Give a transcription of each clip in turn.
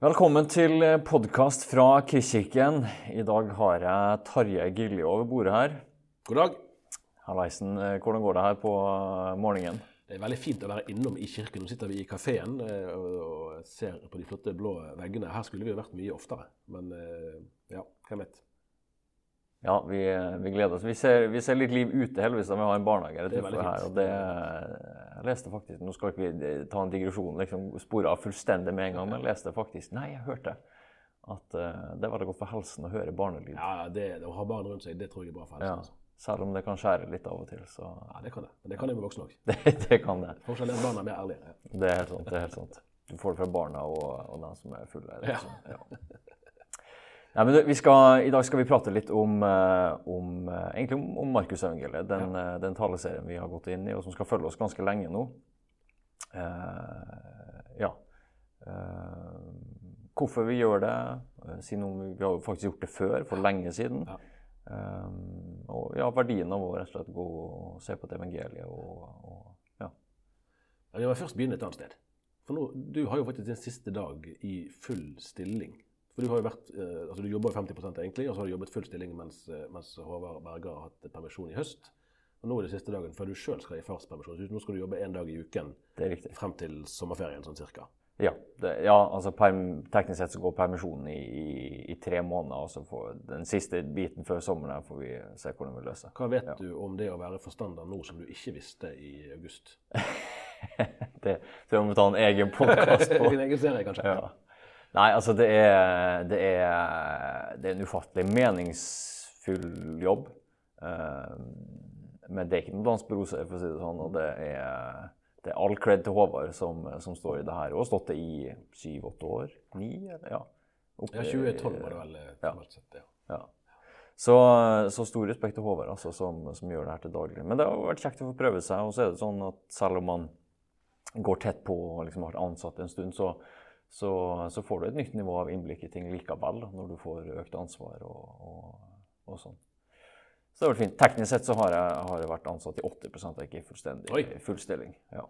Velkommen til podkast fra Kristkirken. I dag har jeg Tarjei Gilje over bordet her. God dag. Hallaisen, hvordan går det her på morgenen? Det er veldig fint å være innom i kirken. Nå sitter vi i kafeen eh, og ser på de flotte blå veggene. Her skulle vi vært mye oftere, men eh, ja, hvem vet. Ja, vi, vi gleder oss. Vi ser, vi ser, litt liv ute, heldigvis. da Vi har en barnehage det er her. og det, Jeg leste faktisk Nå skal ikke vi ta en digresjon, liksom spore av fullstendig med en gang, men jeg leste faktisk Nei, jeg hørte at uh, det er veldig godt for helsen å høre barnelyd. Ja, det, å ha barn rundt seg, det tror jeg er bra for helsen. Ja. Altså. Selv om det kan skjære litt av og til. Så... Ja, det kan det. Men det kan jeg med voksne òg. det, det kan det. Forskjellen er at barna er mer ærlige. Ja. Det er helt sant. det er helt sant. Du får det fra barna og, og den som er fulle. Liksom. Ja. Ja, men vi skal, I dag skal vi prate litt om, eh, om eh, egentlig om, om Markusevangeliet. Den, ja. Eh, den taleserien vi har gått inn i, og som skal følge oss ganske lenge nå. Uh, ja. Uh, hvorfor vi gjør det, siden vi har faktisk gjort det før, for lenge siden. Ja. Um, og ja, verdien av å rett og slett gå og se på et evangeliet og, og ja. ja. Vi må først begynne et annet sted. For nå, Du har jo faktisk din siste dag i full stilling. For Du har jo vært, eh, altså du jobber 50 egentlig, og så har du jobbet full stilling mens, eh, mens Håvard Berger har hatt permisjon i høst. Og Nå er det siste dagen før du sjøl skal i farspermisjon. Nå skal du jobbe én dag i uken frem til sommerferien sånn cirka. Ja, det, ja altså perm, teknisk sett så går permisjonen i, i, i tre måneder. Og så får Den siste biten før sommeren får vi se hvordan vi løser. Hva vet ja. du om det å være forstander nå som du ikke visste i august? det tror jeg må ta en egen podkast på. en egen serie, kanskje. Ja. Nei, altså det er, det er, det er en ufattelig meningsfull jobb. Uh, men det er ikke noe dans på roser, for å si det sånn. og det er det er all cred til Håvard som, som, står i det her. Og har stått det i syv-åtte år? Ni? Ja, Oppe, ja 2012 var det vel eh, formelt sett. Ja. ja. Så, så, stor respekt til Håvard, altså, som, som, gjør det her til daglig. Men det har vært kjekt å få prøve seg. Og så er det sånn at selv om man går tett på og liksom har vært ansatt en stund, så, så, så, får du et nytt nivå av innblikk i ting likevel når du får økt ansvar og, og, og sånn. Så det har vært fint. Teknisk sett så har jeg, har jeg vært ansatt i 80 av ikke fullstendig full stilling. Ja.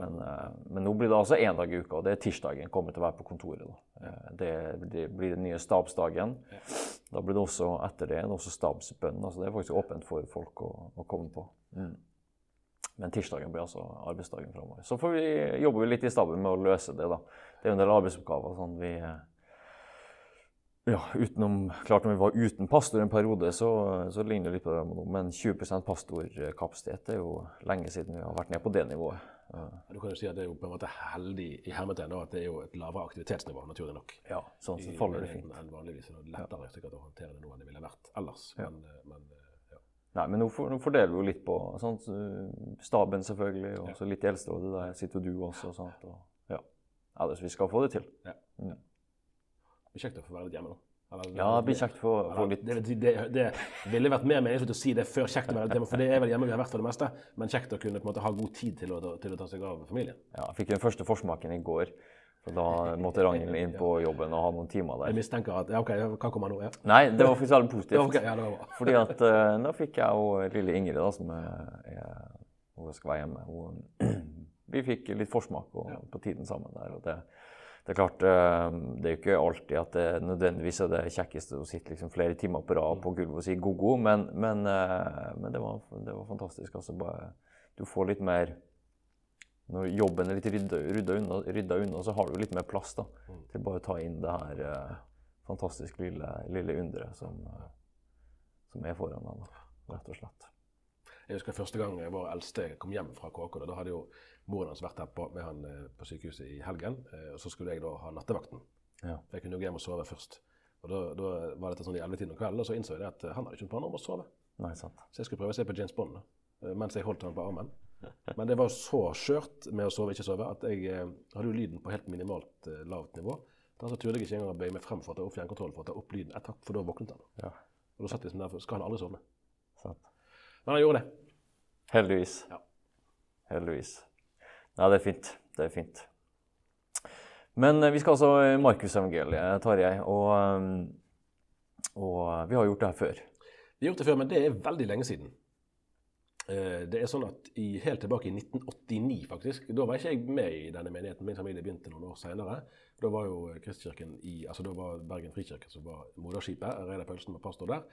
Men, uh, men, nå blir det altså én dag i uka, og det er tirsdagen. Kommer til å være på kontoret. Da. Uh, det, det, blir den nye stabsdagen. Da blir det også etter det, det også stabsbønn. Altså det er faktisk åpent for folk å, å komme på. Mm. Men tirsdagen blir altså arbeidsdagen framover. Så vi, jobber vi litt i staben med å løse det. da. Det er jo en del arbeidsoppgaver. sånn vi... Uh, ja, utenom, klart Når vi var uten pastor en periode, så, så ligner det litt på det nå. Men 20% pastorkapasitet er jo lenge siden vi har vært ned på det nivået. Ja, du kan jo si at Det er jo på en måte heldig i hermetegn at det er jo et lavere aktivitetsnivå, naturlig nok. Ja, sånn så faller det fint. Enn vanligvis. Er lettere sikkert å håndtere det nå enn det ville vært ellers. Ja. Men, eh, men, eh, ja. Nei, men nå, for, nå, fordeler vi jo litt på sånt, staben, selvfølgelig, og så litt i Eldsterådet. Der sitter du også. Sånt, og, ja. Ellers vi skal få det til. Ja. Mm blir kjekt å få være litt hjemme nå. Eller, ja, det blir kjekt å få litt det, det, det, ville vært mer meningsfullt å si det før kjekt å være hjemme, for det er vel hjemme vi har vært for det meste. Men kjekt å kunne måte ha god tid til å, til å ta seg av familien. Ja, jeg fikk den første forsmaken i går. For da måtte Ragnhild inn på jobben og ha noen timer der. Jeg mistenker at, ja ok, Hva kommer nå? Ja. Nei, det var faktisk veldig positivt. okay, ja, det var bra. Fordi at uh, da fikk jeg og lille Ingrid, da, som er, hun skal være hjemme, hun, vi fikk litt forsmak på, på tiden sammen der. det det er klart, eh, det er jo ikke alltid at det nødvendigvis er det kjekkeste å sitte liksom flere timer på rad på gulvet og si go-go, men, men, eh, men det, var, det, var, fantastisk. Altså bare, du får litt mer Når jobben er litt rydda, rydda, unna, rydda unna, så har du litt mer plass da, mm. til bare å ta inn det her uh, fantastisk lille, lille underet som, som er foran deg, rett og slett. Jeg husker første gang vår eldste kom hjem fra KK. Da hadde jo moren hans vært her på, med han eh, på sykehuset i helgen. Eh, og så skulle jeg da ha nattevakten. Ja. Jeg kunne jo gå hjem og sove først. Og Da, da var dette sånn i ellevetiden om kvelden, og så innså jeg at han hadde ikke noen planer om å sove. Nei, sant. Så jeg skulle prøve å se på James Bond da, eh, mens jeg holdt han på armen. Men det var så skjørt med å sove ikke sove at jeg eh, hadde jo lyden på helt minimalt eh, lavt nivå. Da så turte jeg ikke engang å bøye meg frem for å ta opp fjernkontrollen for å ta opp lyden et hakk, for da våknet han. Ja. Og da satt jeg som der, skal han aldri sovne. Sant. Men han gjorde det. Heldigvis. Ja. Heldigvis. Nei, det er fint. Det er fint. Men eh, vi skal altså i Markusevangeliet, Tarjei. Og, eh, og vi har gjort det her før. Vi har gjort det før, men det er veldig lenge siden. Eh, det er sånn at i, Helt tilbake i 1989, faktisk, da var ikke jeg med i denne menigheten. Min familie begynte noen år senere. Da var jo Kristkirken i, altså da var Bergen frikirke som var moderskipet. Reidar Paulsen var pastor der.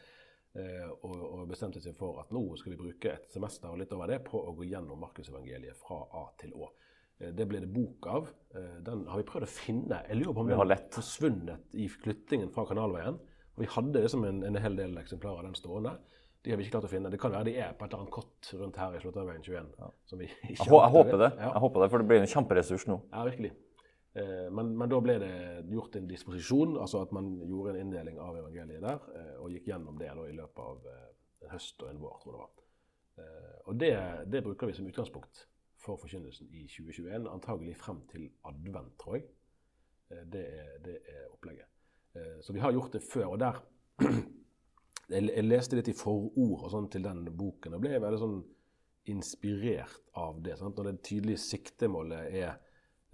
Eh, og, og, bestemte seg for at nå skal vi bruke et semester og litt over det på å gå gjennom Markusevangeliet fra A til Å. Eh, det ble det bok av. Eh, den har vi prøvd å finne. Jeg lurer på om den har forsvunnet i flyttingen fra Kanalveien. Og vi hadde liksom en, en hel del eksemplarer av den stående. De har vi ikke klart å finne. Det kan være de er på et eller annet kott rundt her i Slåtterveien 21. Ja. jeg, håper det. Ja. jeg håper det, for det blir en kjemperessurs nå. Ja, virkelig. Eh, men, men, da ble det gjort en disposisjon, altså at man gjorde en inndeling av evangeliet der, eh, og gikk gjennom det da, i løpet av eh, en høst og en vår, tror jeg det var. Og det, det, bruker vi som utgangspunkt for forkynnelsen i 2021, antagelig frem til advent, tror jeg. Det er, det er opplegget. Så vi har gjort det før. og der jeg, leste litt i forord og sånn til den boken og ble veldig sånn inspirert av det. Sant? Når det tydelige siktemålet er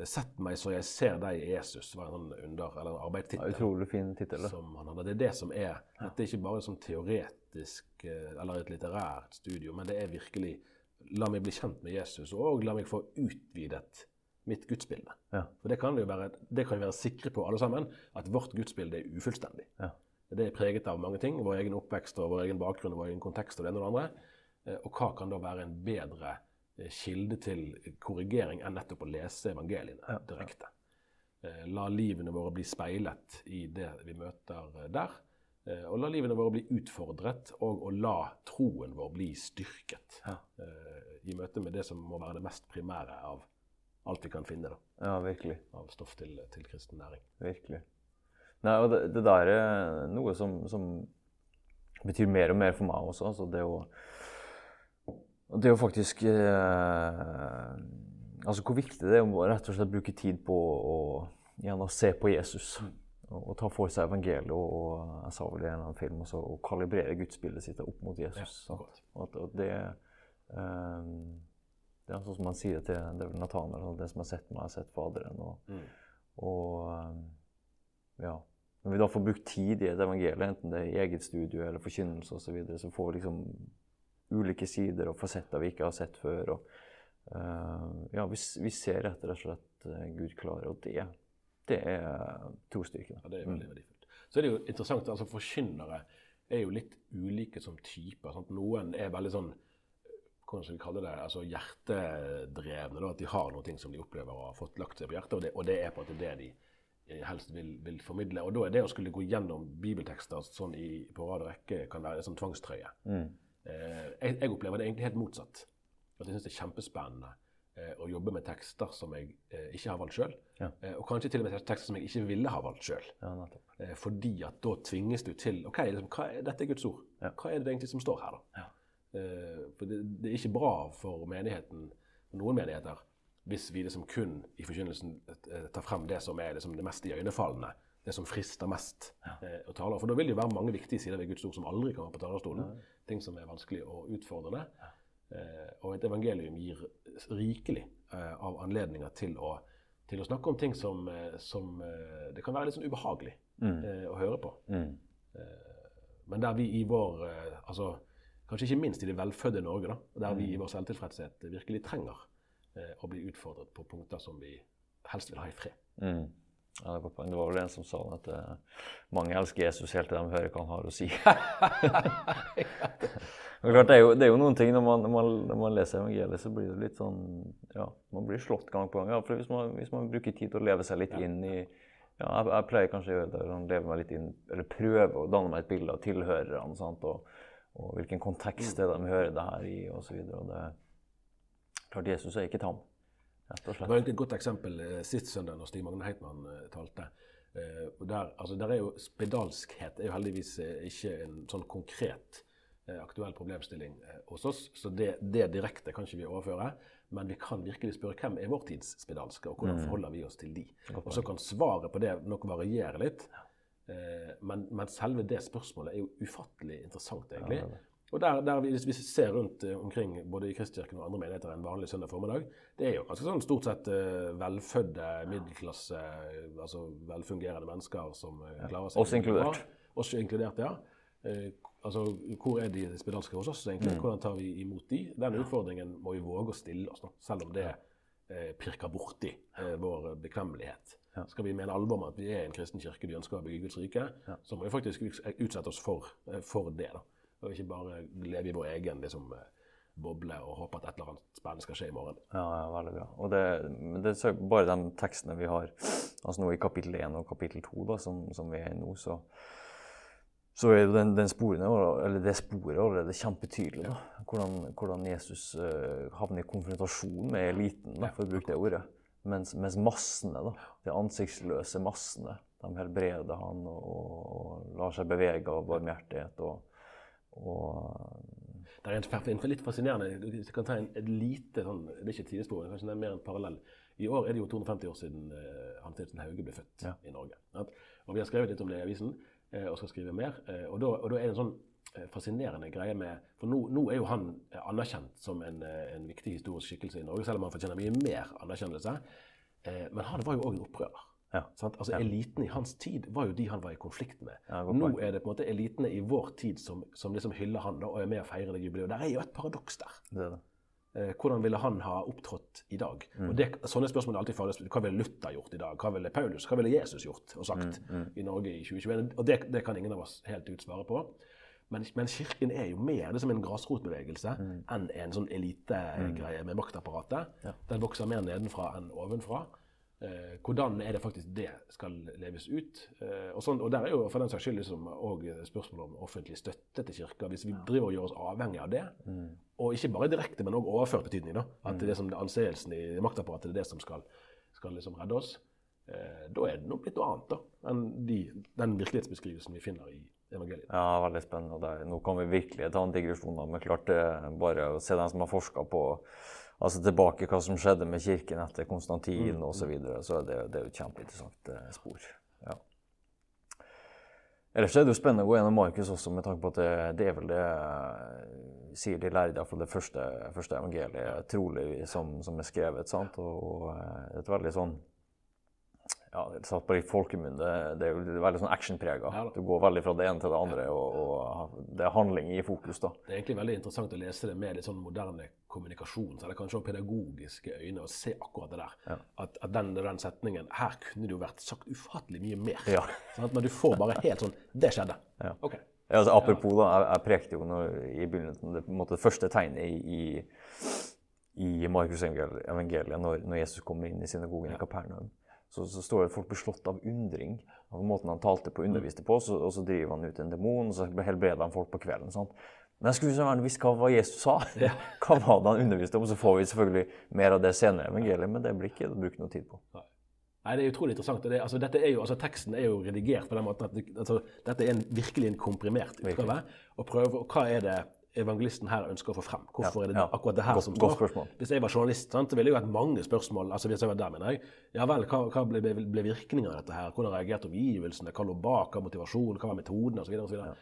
'Sett meg så jeg ser deg, Jesus', var en sånn under, eller en arbeidstittel. Utrolig fin tittel. Det er det som er. Dette er ikke bare som teoretisk eh, eller et litterært studio, men det er virkelig La meg bli kjent med Jesus, og la meg få utvidet mitt gudsbilde. Ja. For det kan vi være, det kan vi være sikre på, alle sammen, at vårt gudsbilde er ufullstendig. Ja. Det er preget av mange ting. Vår egen oppvekst og vår egen bakgrunn vår egen kontekst. Og det ene og det andre. Eh, og hva kan da være en bedre kilde til korrigering enn nettopp å lese evangeliene direkte? Eh, la livene våre bli speilet i det vi møter der. Og la livene våre bli utfordret, og å la troen vår bli styrket. Ja. I møte med det som må være det mest primære av alt vi kan finne da. Ja, virkelig. av stoff til, til kristen næring. Virkelig. Nei, og det, det der er noe som, som, betyr mer og mer for meg også. Altså det å Det er jo faktisk eh, Altså hvor viktig det er å rett og slett bruke tid på å, å se på Jesus. Og, og, ta for seg evangeliet og, og jeg sa vel i en film også, og kalibrere gudsbildet sitt opp mot Jesus. Ja, og at, og det, eh, det er sånn som man sier til det er vel Nathanael, det som har sett meg, har sett Faderen. Og, mm. og eh, ja, når vi da får brukt tid i et evangelium, enten det er i eget studio eller forkynnelse osv., så, videre, så får vi liksom ulike sider og fasetter vi ikke har sett før. Og, uh, ja, vi, vi, ser rett og slett uh, Gud klar, og det, det er trosstyrken. Ja, det er veldig verdifullt. Så er det jo interessant, altså Forkynnere er jo litt ulike som typer. Sant? Noen er veldig sånn hvordan skal vi kalle det, altså hjertedrevne. Da, at de har noe som de opplever og har fått lagt seg på hjertet, og det, og det er på en måte det de Eh, helst vil, vil, formidle. Og da er det å skulle gå gjennom bibeltekster sånn i, på rad og rekke kan være en sånn tvangstrøye. Mm. Eh, jeg, jeg, opplever det egentlig helt motsatt. At jeg syns det er kjempespennende eh, å jobbe med tekster som jeg eh, ikke har valgt sjøl. Ja. Eh, og kanskje til og med tekster som jeg ikke ville ha valgt sjøl. Ja, eh, fordi at da tvinges du til OK, liksom, er, dette er Guds ord. Ja. Hva er det egentlig som står her, da? for det, det, er ikke bra for menigheten, noen menigheter hvis vi liksom kun i forkynnelsen tar frem det som er liksom det mest iøynefallende, det som frister mest eh, å tale. For da vil det jo være mange viktige sider ved Guds ord som aldri kommer på talerstolen. Ting som er vanskelig og utfordrende. Eh, og et evangelium gir rikelig eh, av anledninger til å, til å, snakke om ting som, eh, som eh, det kan være litt sånn ubehagelig mm. å høre på. Mm. men der vi i vår altså, Kanskje ikke minst i det velfødde Norge, da, der vi i mm. vår selvtilfredshet virkelig trenger Eh, og bli utfordret på punkter som vi helst vil ha i fred. Mm. Ja, det, var, det var vel en som sa at uh, mange elsker Jesus helt til de hører hva han har å si. Det er, jo, det er, jo, noen ting når man, når, man, når man, leser evangeliet, så blir det litt sånn Ja, man blir slått gang på gang. Ja, hvis man, hvis man bruker tid til å leve seg litt inn i ja, jeg, jeg, pleier kanskje å gjøre det, sånn, leve meg litt inn, eller prøve å danne meg et bilde av tilhørerne. Sant? Og, og hvilken kontekst det er de hører det her i, osv. Klart Jesus er ikke tam. Det var egentlig et godt eksempel eh, sist søndag når Stig Magne Heitmann eh, talte. Eh, der, altså, der er jo Spedalskhet er jo heldigvis ikke en sånn konkret aktuell problemstilling hos oss. Så det, det direkte kan ikke vi overføre. Men vi kan virkelig spørre hvem er vår tids spedalske, og hvordan mm. forholder vi oss til de? Og så kan svaret på det nok variere litt. Men, men, selve det spørsmålet er jo ufattelig interessant, egentlig. Ja, og der, der vi, vi ser rundt uh, omkring både i Kristkirken og andre menigheter en vanlig søndag formiddag, det er jo ganske sånn stort sett uh, velfødde, middelklasse, uh, altså velfungerende mennesker som klarer seg Også inkludert. Også inkludert, ja. Altså, Hvor er de spedalske hos oss? egentlig? Hvordan tar vi imot de? Den utfordringen må vi våge å stille oss, nå, selv om det eh, pirker borti eh, vår bekvemmelighet. Skal vi mene alvor med at vi er en kristen kirke vi ønsker å bygge Guds rike, så må vi faktisk utsette oss for, eh, for det. da. Og ikke bare leve i vår egen liksom, eh, boble og håpe at et eller annet spennende skal skje i morgen. Ja, ja, veldig bra. Og det, det er bare de tekstene vi har altså nå i kapittel 1 og kapittel 2, da, som, som vi er i nå, så, så er jo den, den sporene, eller det sporet allerede kjempetydelig. Da. Hvordan, hvordan Jesus uh, havner i konfrontasjon med eliten, da, for å bruke det ordet. Mens, mens massene, da, de ansiktsløse massene, de helbreder han og, og lar seg bevege av barmhjertighet. Og, og Det er en, en litt fascinerende Jeg kan ta en, et lite sånn, Det er ikke et sidespor, kanskje det er mer en parallell. I år er det jo 250 år siden uh, Hans Nilsen Hauge ble født Ja. i Norge. sant? Og Vi har skrevet litt om det i avisen, uh, og skal skrive mer. Uh, og, da, og da er det en sånn fascinerende greie med For nå, nå er jo han anerkjent som en, en viktig historisk skikkelse i Norge, selv om han fortjener mye mer anerkjennelse. Men han var jo òg en opprører. Ja. Sant? Altså Eliten i hans tid var jo de han var i konflikt med. Ja, Nå er det på en måte elitene i vår tid som, som liksom hyller han og er med og feirer det jubileet. Der er jo et paradoks der. det det. Eh, hvordan ville han ha opptrådt i dag? Mm. Og det, Sånne spørsmål er alltid farlige. Hva ville Luther gjort i dag? Hva ville Paulus, hva ville Jesus gjort og sagt Mm, i Norge i 2021? Og det, det kan ingen av oss helt ut svare på. Men, men Kirken er jo mer det som en grasrotbevegelse Mm. enn en sånn elitegreie med maktapparatet. Den vokser mer nedenfra enn ovenfra. Eh, hvordan er det faktisk det skal leves ut? Eh, og, sånn, og der er jo for den saks skyld liksom, også spørsmål om offentlig støtte til kirka. Hvis vi driver og gjør oss avhengig av det, og ikke bare direkte, men også overført betydning, da, at det er som anseelsen i maktapparatet det er det som skal, skal liksom redde oss, eh, da er det nok litt noe annet da, enn de, den virkelighetsbeskrivelsen vi finner i evangeliet. Ja, veldig spennende. Det, nå kan vi virkelig ta en digresjon, da, men klart det bare å se den som har forska på altså tilbake hva som skjedde med kirken etter Konstantin Mm, osv., så, videre, så det, det er jo et kjempeinteressant eh, spor. Ja. Ellers er det jo spennende å gå gjennom Markus også, med tanke på at det, det er vel det eh, sier de lærde, iallfall det første, første evangeliet, trolig, som, som er skrevet. sant? Og, og eh, et veldig sånn ja, satt på litt folkemunne. Det er jo veldig sånn actionprega. Ja du går veldig fra det ene til det andre, og, og det er handling i fokus. da. Det er egentlig veldig interessant å lese det med litt sånn moderne kommunikasjons- eller kanskje også pedagogiske øyne, og se akkurat det der. At, at den, den setningen Her kunne det jo vært sagt ufattelig mye mer. Ja. at Men du får bare helt sånn Det skjedde. Ja. Okay. Ja, altså, apropos, da, jeg, jeg prekte jo når, i begynnelsen det, måte, det første tegnet i, i, i Markus evangeliet, når, når Jesus kommer inn i synagogen i Kapernaum. Så, så står det at folk blir slått av undring av måten han talte på og underviste på. Så, og så driver han ut en demon, og så helbreder han folk på kvelden. Sant? Men jeg skulle så gjerne visst hva Jesus sa. Hva var det han underviste om? Så får vi selvfølgelig mer av det senere i evangeliet, men det blir ikke brukt noe tid på. Nei, Det er utrolig interessant. og Det, altså, er jo, altså, teksten er jo redigert på den måten at det, altså, dette er en, virkelig en komprimert utgave. Og, prøver, og hva er det evangelisten her ønsker å få frem? Hvorfor Ja, er det ja. akkurat det her Godt- som står? Hvis jeg var journalist, sant, ville jeg jo hatt mange spørsmål. altså hvis jeg var der, mener jeg. Ja vel, hva, hva ble, ble, virkningen av dette her? Hvordan reagerte omgivelsene? Hva lå bak? Hva var motivasjonen? Hva var metoden? Og så videre, og så videre.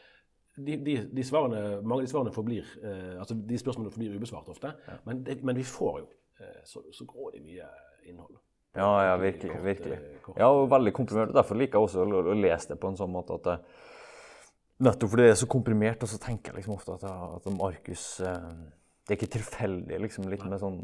De, de, de svarene, mange av de svarene forblir eh, altså de spørsmålene forblir ubesvart ofte. Men, det, men vi får jo eh, så, så grådig mye innhold. Ja, ja, virkelig. Kort, virkelig. eh, kort. Ja, og veldig komprimert. Derfor liker jeg også å, å lese det på en sånn måte at det, Nettopp fordi det er så komprimert, og så tenker jeg liksom ofte at, at Markus eh, Det er ikke tilfeldig, liksom, litt med sånn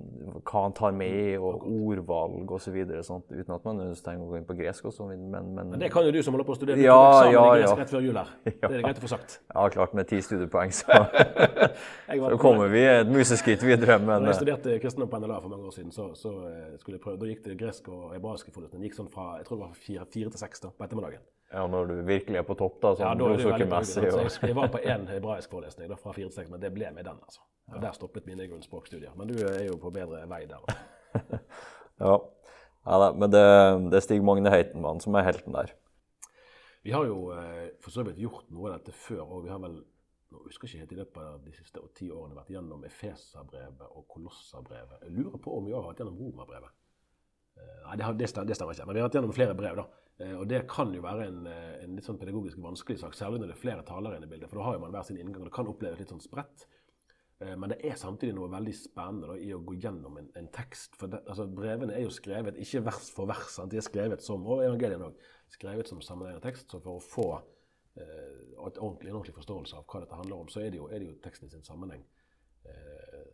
hva han tar med, og ordvalg osv. Uten at man trenger å gå inn på gresk også, men, men, Men det kan jo du som holder på å studere Ja, eksamen ja, i gresk ja. rett før jul her. Det er det greit å få sagt. Ja, klart med ti studiepoeng, så, så kommer vi et museskritt videre, men Når jeg eh, studerte kristendom på NLA for mange år siden, så, så eh, skulle jeg prøve, da gikk det gresk og hebraiske forlesning. Gikk sånn fra jeg tror det var fire, fire til seks da, på ettermiddagen. Ja, når du virkelig er på topp, da, Ja, sånn da er du jo veldig blodsukkermessig bra, og så jeg, jeg var på én hebraisk forelesning da, fra fire til seks, men det ble med den. altså. Og Der stoppet mine grunnspråkstudier. Men du er jo på bedre vei der. Ja. ja da, men det, det er Stig Magne Heitenmann som er helten der. Vi har jo eh, for så vidt gjort noe av dette før, og vi har vel nå husker jeg ikke helt i løpet av de siste ti årene vært gjennom Efeserbrevet og Kolosserbrevet. Jeg lurer på om vi har vært gjennom Romerbrevet. Eh, Nei, det, det stemmer ikke. Men vi har vært gjennom flere brev. da. Eh, Og det kan jo være en, eh, en litt sånn pedagogisk vanskelig sak, særlig når det er flere talere inne i bildet. For da har jo man hver sin inngang, og det kan oppleves litt sånn spredt. Eh, Men det er samtidig noe veldig spennende da, i å gå gjennom en, en tekst. For det, altså, brevene er jo skrevet ikke vers for vers, sant? de er skrevet som og evangeliene også, skrevet som sammenhengende tekst. Så for å få eh, ordentlig, en ordentlig forståelse av hva dette handler om, så er det jo, er det jo teksten i sin sammenheng eh,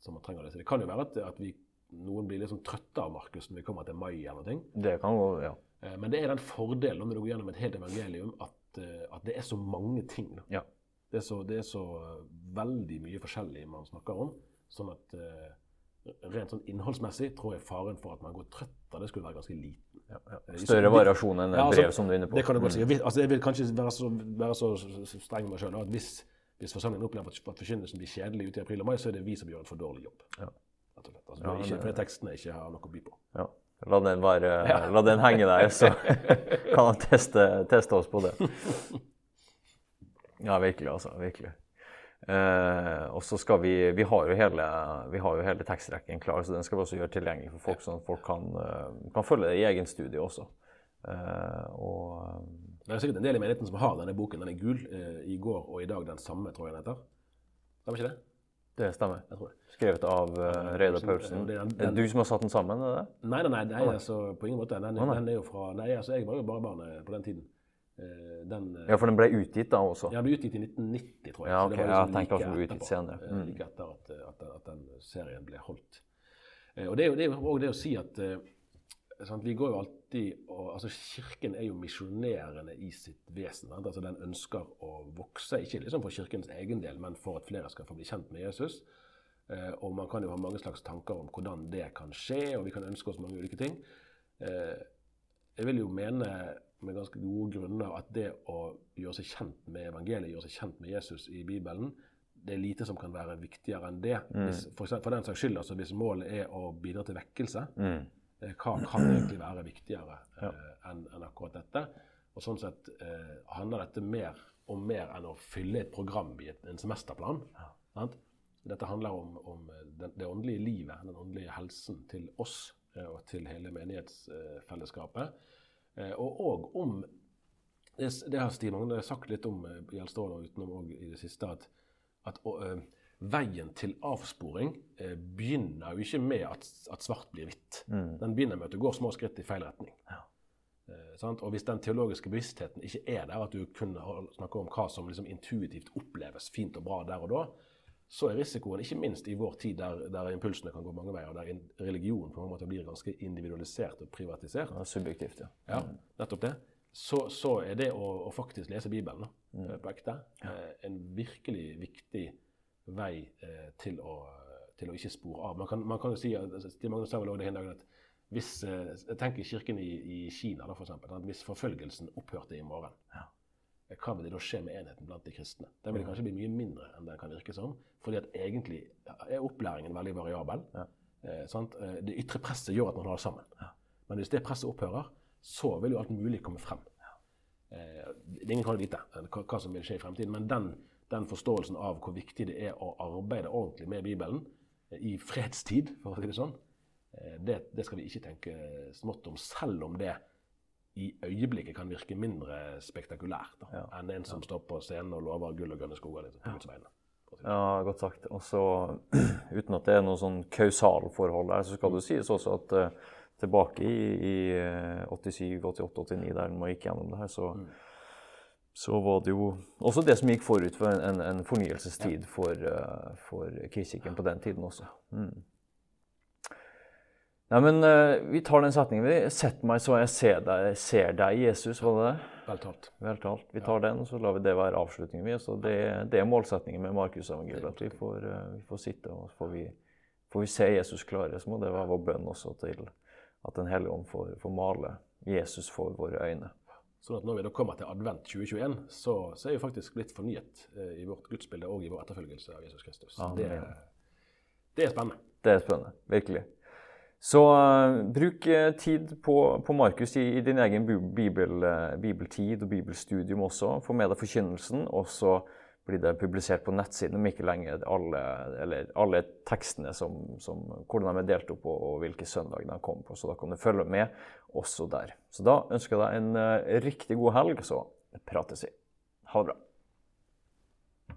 som man trenger å lese. Det kan jo være at, at vi, noen blir litt sånn trøtte av Markus når vi kommer til mai eller noe. Det kan gå, ja. Eh, Men det er den fordelen når du går gjennom et helt evangelium, at, eh, at det er så mange ting. Ja. Det, er så, det er så veldig mye forskjellig man snakker om. Sånn at eh, rent sånn innholdsmessig tror jeg faren for at man går trøtt av det, skulle være ganske liten. ja, ja. Større variasjon enn Ja, altså, brev, som du er inne på. Det kan du godt si. Mm. Jeg altså, jeg vil kanskje være så, være så streng med meg sjøl at hvis, hvis forsamlingen opplever at at forkynnelsen blir kjedelig ute i april og mai, så er det vi som gjør en for dårlig jobb. Ja. Altså, ikke, det- tekstene ikke har noe å by på. Ja. La den, være, la den henge der, så kan han teste, teste oss på det. Ja, virkelig, altså. Virkelig. Eh, og så skal vi Vi har jo hele, vi har jo hele tekstrekken klar, så den skal vi også gjøre tilgjengelig for folk, sånn at folk kan, eh, kan følge det i egen studie også. Eh, og Det er sikkert en del i menigheten som har denne boken. Den er gul. Eh, I går og i dag den samme, tror jeg den heter. Stemmer ikke det? Det stemmer. Jeg tror det. Skrevet av uh, Reidar Paulsen. Det er Er det du som har satt den sammen? er det? Nei, nei, nei, nei altså, på ingen måte. Den, den er jo fra Nei, altså, jeg var jo bare barn eh, på den tiden. Eh, Den, eh, Ja, for den ble utgitt da også? ja, den ble utgitt i 1990, tror jeg. Ja, så det var ja, liksom tenkte like den ble utgitt senere. eh, Mm. Like etter at, at, at den serien ble holdt. Eh, Og det er jo, det er jo det å si at eh, sant, vi går jo alltid og, altså Kirken er jo misjonerende i sitt vesen. Sant? Altså Den ønsker å vokse, ikke liksom for kirkens egen del, men for at flere skal få bli kjent med Jesus. Eh, og man kan jo ha mange slags tanker om hvordan det kan skje, og vi kan ønske oss mange ulike ting. Eh, jeg vil jo mene med ganske gode grunner at det å gjøre seg kjent med evangeliet, gjøre seg kjent med Jesus i Bibelen, det er lite som kan være viktigere enn det. Hvis, for, for den saks skyld, altså hvis målet er å bidra til vekkelse, Mm. Eh, hva kan egentlig være viktigere ja. enn en akkurat dette? Og sånn sett eh, handler dette mer om mer enn å fylle et program i et, en semesterplan. Sant? Dette handler om, om eh, den, det åndelige livet, den åndelige helsen til oss eh, og til hele menighetsfellesskapet. Eh, og òg om det, det har Stig Magne sagt litt om eh, i Gjelstål og utenom òg i det siste, at, at og, eh, veien til avsporing eh, begynner jo ikke med at, at svart blir hvitt. Den begynner med at du går små skritt i feil retning. Eh, sant? Og hvis den teologiske bevisstheten ikke er der, at du kun snakker om hva som liksom intuitivt oppleves fint og bra der og da, så er risikoen, ikke minst i vår tid der, der impulsene kan gå mange veier, og der religion på en måte blir ganske individualisert og privatisert, er subjektivt, ja. ja, nettopp det. Så, så er det å, å faktisk lese Bibelen da, mm. på ekte eh, en virkelig viktig vei eh, til, å, til å ikke spore av. Man kan, man kan jo si, Stig Magnus sa vel også det en dag at hvis, eh, jeg tenker kirken i, i Kina, da, for eksempel, at hvis forfølgelsen opphørte i morgen, ja. hva vil det da skje med enheten blant de kristne? Den vil kanskje bli mye mindre enn den kan virke som, fordi at egentlig er opplæringen veldig variabel. Eh, sant? Eh, Det ytre presset gjør at man holder sammen. Men hvis det presset opphører, så vil jo alt mulig komme frem. Eh, ingen kan vite eh, hva, hva som vil skje i fremtiden, men den, den forståelsen av hvor viktig det er å arbeide ordentlig med Bibelen eh, i fredstid, for å si det sånn, eh, det, det skal vi ikke tenke smått om, selv om det i øyeblikket kan virke mindre spektakulært da, enn en som står på scenen og lover gull og grønne skoger. Liksom, sånn. Ja, godt sagt. Og så, uten at det er noe sånn kausalforhold der, så skal det sies også at uh, tilbake i, i eh, 87, 88, 89, der man gikk gjennom det her, så, så var det jo også det som gikk forut for en, en, fornyelsestid for, eh, for Kristkirken på den tiden også. Mm. Nei, men eh, vi tar den setningen. vi. Sett meg så jeg ser deg, ser deg Jesus, var det det? Vel talt. Vel talt. Vi tar den, og så lar vi det være avslutningen. vi. Så det, det er målsettingen med Markusevangeliet. At vi får, eh, vi får sitte og får vi, får vi se Jesus klare. Så må det være vår bønn også til at Den hellige ånd får, får male Jesus for våre øyne. Sånn at når vi da kommer til advent 2021, så, så er vi faktisk blitt fornyet eh, i vårt gudsbilde og i vår etterfølgelse av Jesus Kristus. Det, det er spennende. Det er spennende. Virkelig. Så uh, bruk eh, tid på, på Markus i, i din egen bibel, uh, bibeltid og bibelstudium også. Få med deg forkynnelsen, og så blir det publisert på nettsiden om ikke lenge alle, alle tekstene som, som, hvordan de er delt opp og, og hvilke søndag de kommer på. Så da kan du følge med også der. Så da ønsker jeg deg en eh, riktig god helg, så prates vi. Ha det bra.